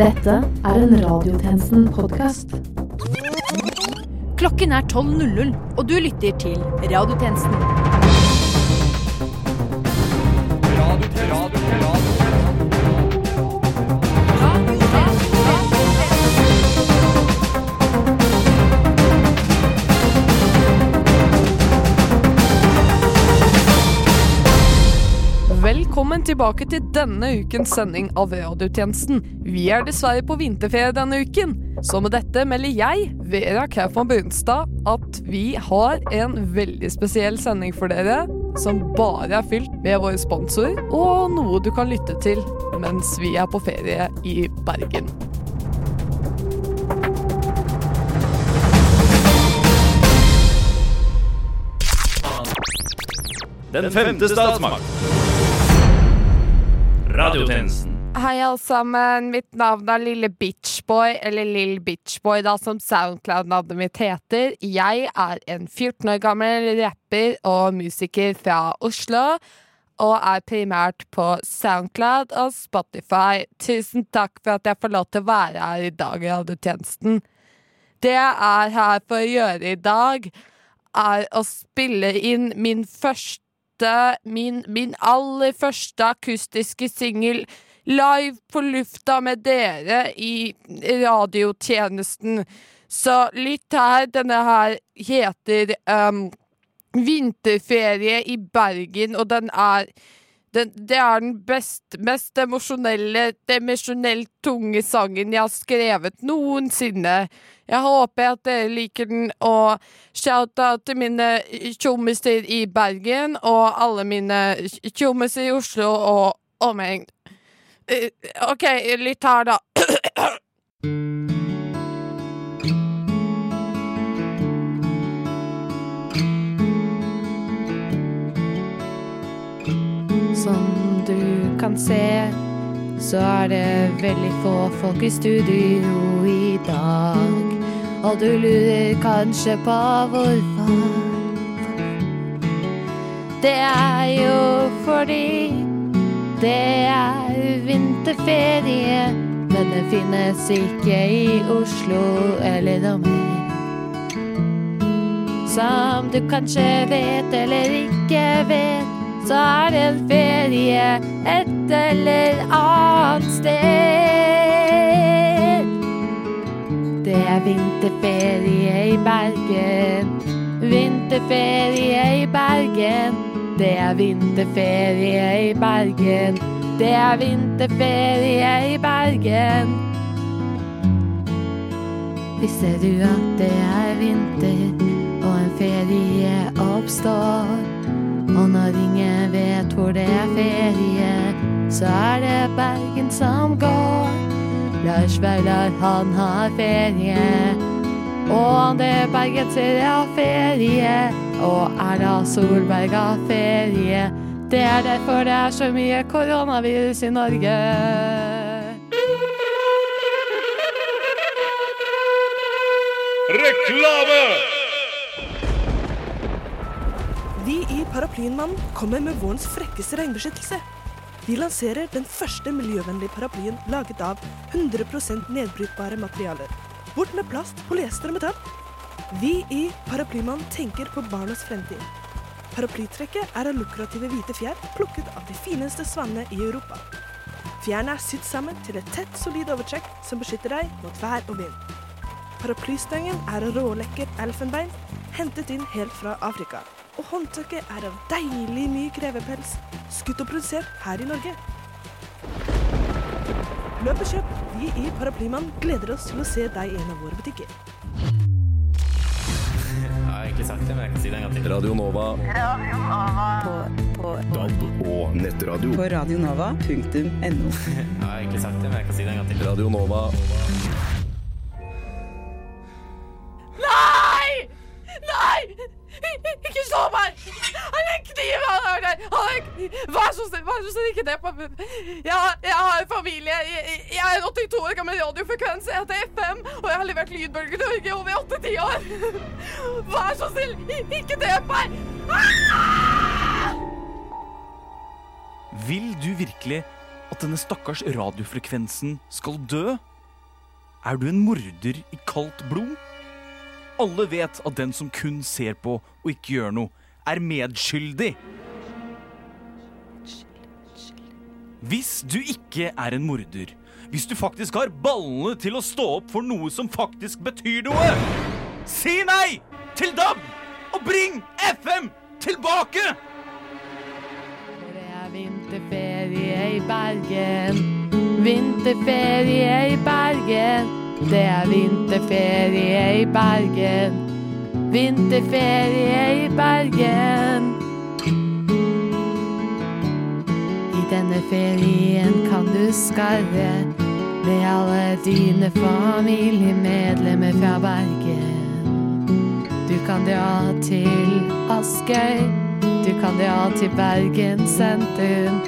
Dette er en Radiotjenesten-podkast. Klokken er 12.00, og du lytter til Radiotjenesten. Velkommen tilbake til denne ukens sending av Radiotjenesten. Vi er dessverre på vinterferie denne uken, så med dette melder jeg, Vera Kaufmann Brunstad, at vi har en veldig spesiell sending for dere, som bare er fylt med våre sponsorer, og noe du kan lytte til mens vi er på ferie i Bergen. Den femte statsmakt. Radiotjenesten. Hei alle sammen, mitt navn er Lille Bitchboy, eller Lill Bitchboy da, som Soundcloud-navnet mitt heter. Jeg er en 14 år gammel rapper og musiker fra Oslo, og er primært på Soundcloud og Spotify. Tusen takk for at jeg får lov til å være her i dag i radiotjenesten. Det jeg er her for å gjøre i dag, er å spille inn min første Min, min aller første akustiske singel live på lufta med dere i radiotjenesten. Så lytt her. Denne her heter um, Vinterferie i Bergen, og den er den, det er den best, mest emosjonelle, emosjonelt tunge sangen jeg har skrevet noensinne. Jeg håper at dere liker den, og shout-out til mine tjommiser i Bergen og alle mine tjommiser i Oslo og omegn. Eh, OK, litt her, da. Kan se, så er det veldig få folk i studio i dag. Og du lurer kanskje på hvorfor. Det er jo fordi det er vinterferie, men det finnes ikke i Oslo eller omegn. Som du kanskje vet eller ikke vet, så er det en ferie et eller annet sted. Det er vinterferie i Bergen. Vinterferie i Bergen. Det er vinterferie i Bergen. Det er vinterferie i Bergen. Visste du at det er vinter, og en ferie oppstår? Og når ingen vet hvor det er ferie, så er det Bergen som går. Lars Vaular, han har ferie. Og André jeg har ferie. Og Erna Solberg har ferie. Det er derfor det er så mye koronavirus i Norge. Reklame! Paraplyenmannen kommer med vårens frekkeste regnbeskyttelse. Vi lanserer den første miljøvennlige paraplyen laget av 100% nedbrytbare materialer. Bort med plast, polyester og metall. Vi i Paraplymannen tenker på barnas fremtid. Paraplytrekket er av lukrative hvite fjær plukket av de fineste svanene i Europa. Fjærene er sydd sammen til et tett, solid overtrekk som beskytter deg mot vær og vind. Paraplystangen er av rålekker elfenbein, hentet inn helt fra Afrika. Og håndtaket er av deilig myk revepels, skutt og produsert her i Norge. Løp og kjøp. Vi i Paraplymann gleder oss til å se deg i en av våre butikker. Jeg har egentlig sagt det, men jeg kan si det en gang til. Radio Nova. Radio Nova. På, på, DAB og nettradio. på radionova.no. Jeg har egentlig sagt det, men jeg kan si det en gang til. Radio Nova. Vær så snill, vær så snill, ikke det Jeg, jeg har familie. Jeg, jeg er en 82 år gammel radiofrekvens. Jeg heter FM, og jeg har levert lydbølger Norge over åtte-ti år. Vær så snill, ikke drep meg! Vil du virkelig at denne stakkars radiofrekvensen skal dø? Er du en morder i kaldt blod? Alle vet at den som kun ser på og ikke gjør noe, er medskyldig. Hvis du ikke er en morder, hvis du faktisk har ballene til å stå opp for noe som faktisk betyr noe, si nei til DAB og bring FM tilbake! Det er vinterferie i Bergen. Vinterferie i Bergen. Det er vinterferie i Bergen. Vinterferie i Bergen. Denne ferien kan du skarre med alle dine familiemedlemmer fra Bergen. Du kan dra til Askøy. Du kan dra til Bergen sentrum.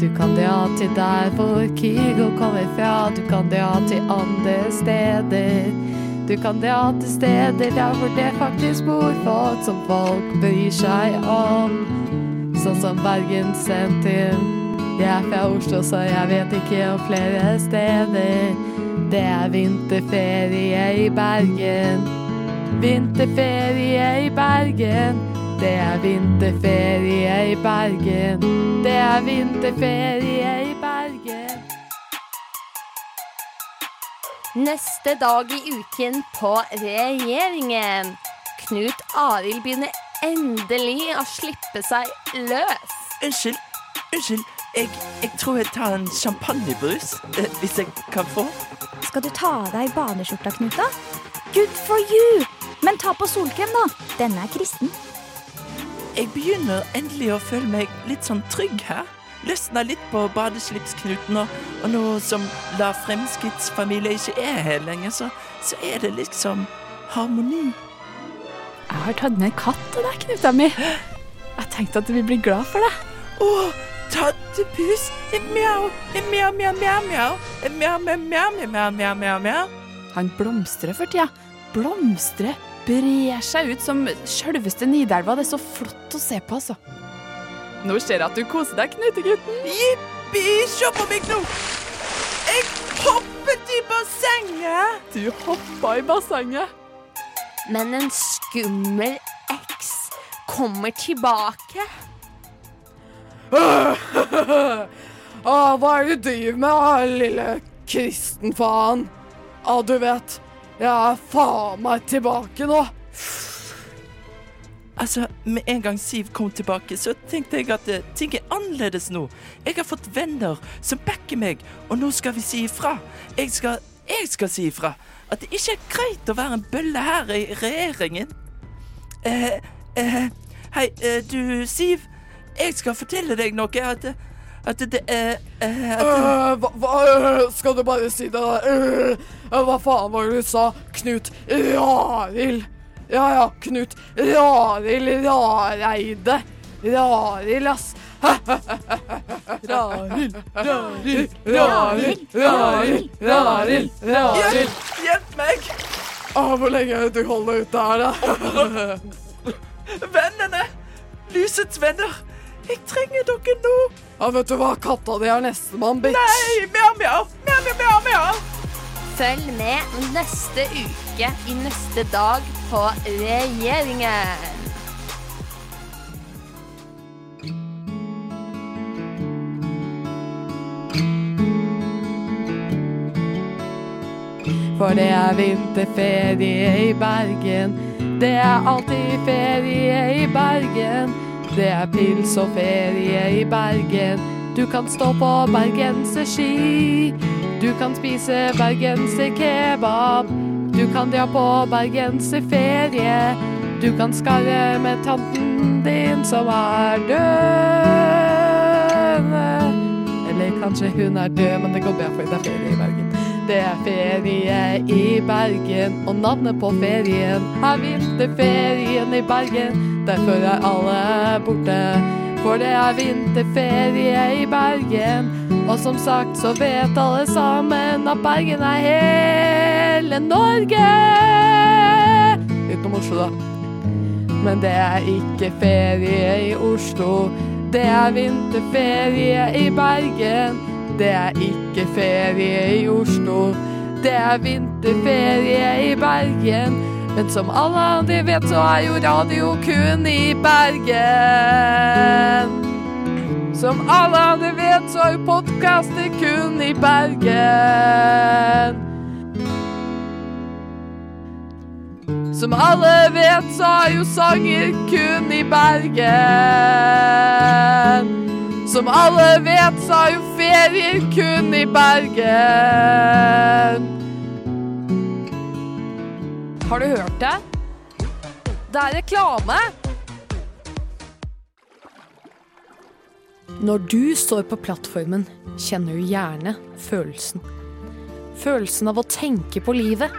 Du kan dra til der hvor Kygo kommer fra. Du kan dra til andre steder. Du kan dra til steder der hvor det faktisk bor folk som folk bryr seg om. Sånn som Bergen sentrum. Jeg er fra Oslo, så jeg vet ikke om flere steder. Det er vinterferie i Bergen. Vinterferie i Bergen. Det er vinterferie i Bergen. Det er vinterferie i Bergen. Neste dag i uken på regjeringen. Knut Arild begynner endelig å slippe seg løs. Unnskyld, unnskyld. Jeg, jeg tror jeg tar en champagnebrus, eh, hvis jeg kan få. Skal du ta av deg badeskjorta, Knuta? Good for you! Men ta på solkrem, da. Denne er kristen. Jeg begynner endelig å føle meg litt sånn trygg her. Løsna litt på badeslipsknuten, og, og nå som La Fremskrittsfamilie ikke er her lenger, så, så er det liksom harmoni. Jeg har tatt med en katt til deg, Knuta mi. Jeg tenkte at du ville bli glad for det. Å, tattepus! Mjau, mjau, mjau, mjau, mjau. Mjau, mjau, mjau, mjau, mjau, mjau, mjau. Han blomstrer for tida. Blomstrer, brer seg ut som sjølveste Nidelva. Det er så flott å se på, altså. Nå ser jeg at du koser deg, Knutegutten. Jippi, se på meg nå! Jeg hoppet i bassenget! Du hoppa i bassenget. Men en skummel eks kommer tilbake. ah, hva er det du driver med, ah, lille kristenfaen? Ah, du vet, jeg er faen meg tilbake nå. Altså, Med en gang Siv kom tilbake, så tenkte jeg at eh, ting er annerledes nå. Jeg har fått venner som backer meg, og nå skal vi si ifra. Jeg skal, jeg skal si ifra at det ikke er greit å være en bølle her i regjeringen. Eh, eh, hei, eh, du Siv. Jeg skal fortelle deg noe. At, at det er uh, at, Øh, hva, hva øh, skal du bare si det? Øh, øh, hva faen var det du sa? Knut Rarild. Ja ja, Knut Rarild Rareide. Rarild, ass. Rarild, Rarild, Rarild, Rarild, Rarild, Rarild. Hjelp, hjelp meg! Ah, hvor lenge du holder ut der, da? Vennene! Lysets venner! Jeg trenger dere nå! Ja, vet du hva? Katta di er nestemann, bitch. Nei! Mjau, mjau! Mjau, mjau, mjau, mjau! Følg med neste uke i Neste dag på regjeringen. For det er vinterferie i Bergen. Det er alltid ferie i Bergen. Det er pils og ferie i Bergen. Du kan stå på bergenserski. Du kan spise bergenserkebab. Du kan dra på bergenserferie. Du kan skarre med tanten din som er døende. Eller kanskje hun er død, men det går bra fordi det er ferie i Bergen. Det er ferie i Bergen, og navnet på ferien er vinterferien i Bergen. Derfor er alle borte, for det er vinterferie i Bergen. Og som sagt så vet alle sammen at Bergen er hele Norge! Utenom Oslo, da. Men det er ikke ferie i Oslo. Det er vinterferie i Bergen. Det er ikke ferie i Oslo. Det er vinterferie i Bergen. Men som alle andre vet, så er jo radio kun i Bergen. Som alle andre vet, så er jo podkaster kun i Bergen. Som alle vet, så er jo sanger kun i Bergen. Som alle vet, så er jo ferier kun i Bergen. Har du hørt det? Det er reklame! Når du står på plattformen, kjenner du gjerne følelsen. Følelsen av å tenke på livet.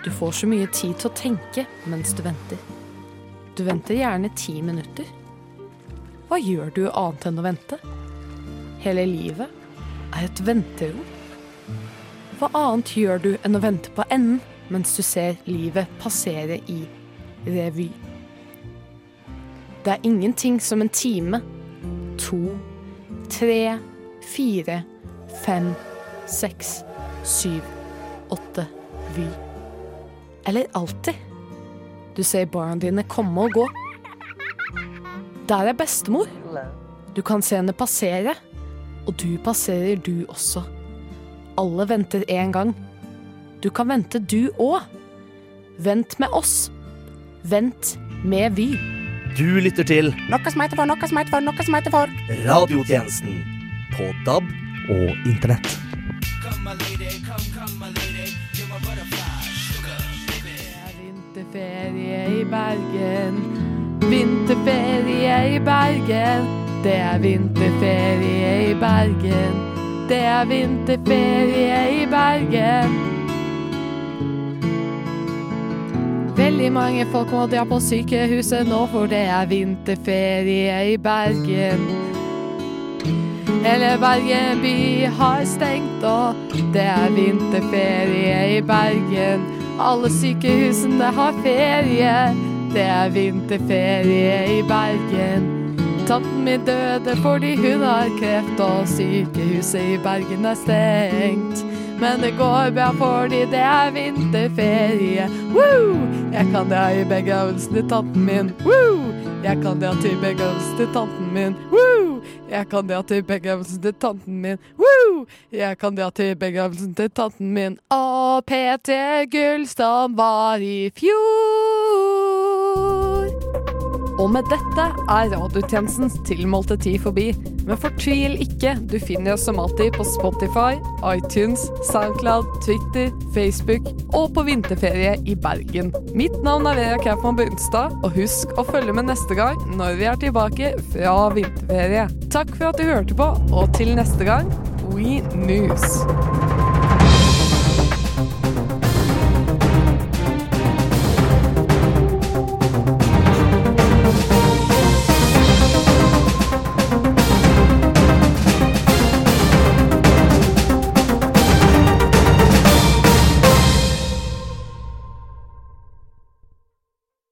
Du får så mye tid til å tenke mens du venter. Du venter gjerne ti minutter. Hva gjør du annet enn å vente? Hele livet er et venterom. Hva annet gjør du enn å vente på enden mens du ser livet passere i revy? Det er ingenting som en time, to, tre, fire, fem, seks, syv, åtte, vy. Eller alltid. Du ser barna dine komme og gå. Der er bestemor. Du kan se henne passere, og du passerer du også. Alle venter én gang. Du kan vente du òg. Vent med oss. Vent med Vy. Du lytter til Noe som heter for, noe som heter for, noe som heter for. Radiotjenesten på DAB og internett. Vinterferie i Bergen. Vinterferie i Bergen. Det er vinterferie i Bergen. Det er vinterferie i Bergen. Veldig mange folk må dra på sykehuset nå, for det er vinterferie i Bergen. Hele Bergen by har stengt, og det er vinterferie i Bergen. Alle sykehusene har ferie, det er vinterferie i Bergen. Tanten min døde fordi hun har kreft, og sykehuset i Bergen er stengt. Men det går bra fordi det er vinterferie. Woo! Jeg kan dra i begravelsen til tanten min. Woo! Jeg kan dra til begravelsen til tanten min. Woo! Jeg kan dra til begravelsen til tanten min. Woo! Jeg kan dra til begravelsen til tanten min. Og Peter Gullstad var i fjor. Og med dette er radiotjenestens tilmålte tid forbi. Men fortvil ikke, du finner oss som alltid på Spotify, iTunes, Soundcloud, Twitter, Facebook og på vinterferie i Bergen. Mitt navn er Vera Kaufmann Brunstad, og husk å følge med neste gang når vi er tilbake fra vinterferie. Takk for at du hørte på, og til neste gang, We News.